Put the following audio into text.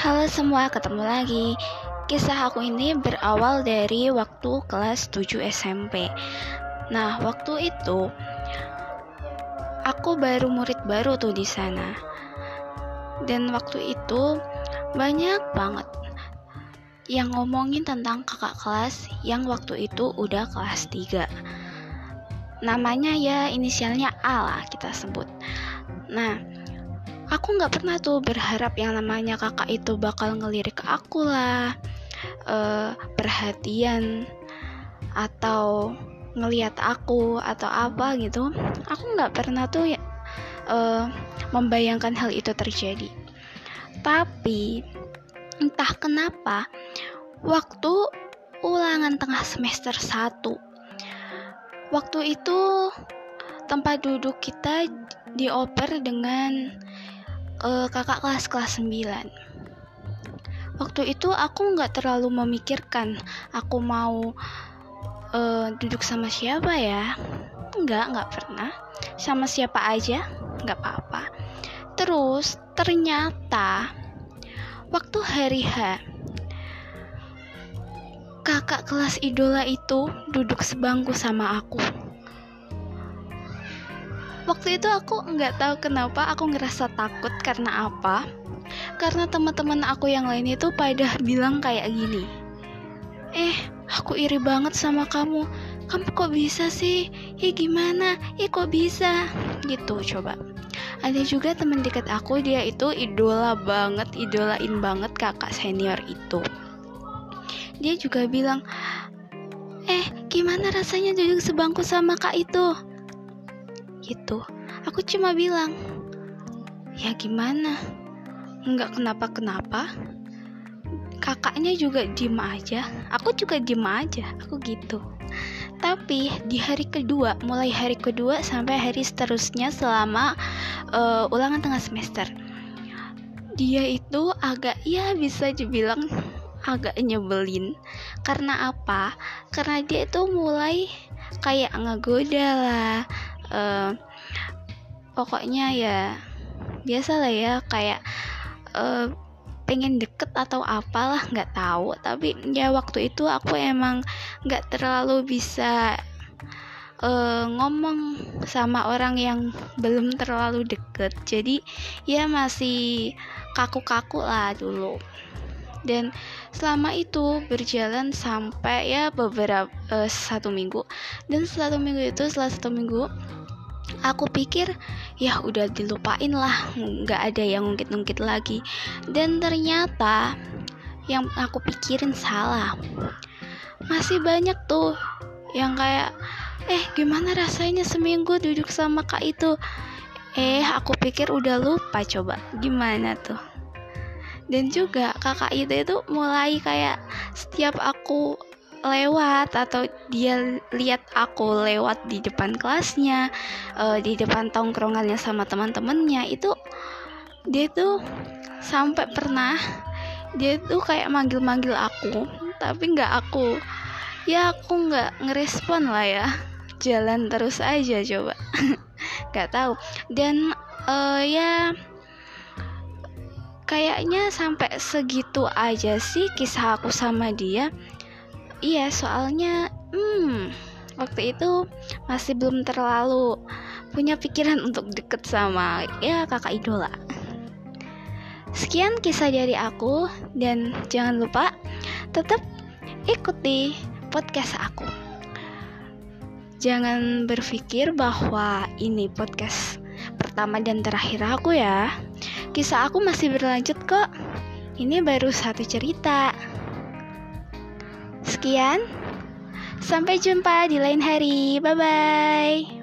Halo semua, ketemu lagi. Kisah aku ini berawal dari waktu kelas 7 SMP. Nah, waktu itu aku baru murid baru tuh di sana. Dan waktu itu banyak banget yang ngomongin tentang kakak kelas yang waktu itu udah kelas 3. Namanya ya inisialnya A lah kita sebut. Nah, aku nggak pernah tuh berharap yang namanya kakak itu bakal ngelirik aku lah. Uh, perhatian atau ngelihat aku atau apa gitu. Aku nggak pernah tuh ya, uh, membayangkan hal itu terjadi. Tapi entah kenapa waktu ulangan tengah semester 1 waktu itu tempat duduk kita dioper dengan uh, kakak kelas kelas 9 waktu itu aku nggak terlalu memikirkan aku mau uh, duduk sama siapa ya. Nggak nggak pernah. Sama siapa aja nggak apa-apa. Terus ternyata waktu hari H kakak kelas idola itu duduk sebangku sama aku waktu itu aku nggak tahu kenapa aku ngerasa takut karena apa. Karena teman-teman aku yang lain itu pada bilang kayak gini eh aku iri banget sama kamu. Kamu kok bisa sih? Ya gimana? Ya kok bisa? Gitu coba. Ada juga teman dekat aku dia itu idola banget idolain banget kakak senior itu. Dia juga bilang eh gimana rasanya duduk sebangku sama kak itu gitu. Aku cuma bilang ya gimana? Nggak kenapa-kenapa. Kakaknya juga diem aja. Aku juga diem aja. Aku gitu. Tapi di hari kedua mulai hari kedua sampai hari seterusnya selama uh, ulangan tengah semester dia itu agak ya bisa dibilang agak nyebelin. Karena apa? Karena dia itu mulai kayak ngegoda lah uh, pokoknya ya biasa lah ya kayak uh, pengen deket atau apalah nggak tahu. Tapi ya waktu itu aku emang nggak terlalu bisa uh, ngomong sama orang yang belum terlalu deket. Jadi ya masih kaku-kaku lah dulu dan selama itu berjalan sampai ya beberapa uh, satu minggu. Dan satu minggu itu setelah satu minggu aku pikir ya udah dilupain lah nggak ada yang ngungkit-ngungkit lagi. Dan ternyata yang aku pikirin salah. Masih banyak tuh yang kayak eh gimana rasanya seminggu duduk sama kak itu? Eh aku pikir udah lupa coba gimana tuh dan juga kakak itu itu mulai kayak setiap aku lewat atau dia lihat aku lewat di depan kelasnya uh, di depan tongkrongannya sama teman-temannya itu dia tuh sampai pernah dia tuh kayak manggil-manggil aku tapi nggak aku ya aku nggak ngerespon lah ya. Jalan terus aja coba. Nggak tahu. Dan uh, ya kayaknya sampai segitu aja sih kisah aku sama dia. Iya soalnya hmm waktu itu masih belum terlalu punya pikiran untuk deket sama ya kakak idola. Sekian kisah dari aku dan jangan lupa tetap ikuti podcast aku. Jangan berpikir bahwa ini podcast pertama dan terakhir aku ya Kisah aku masih berlanjut kok. Ini baru satu cerita. Sekian, sampai jumpa di lain hari. Bye bye.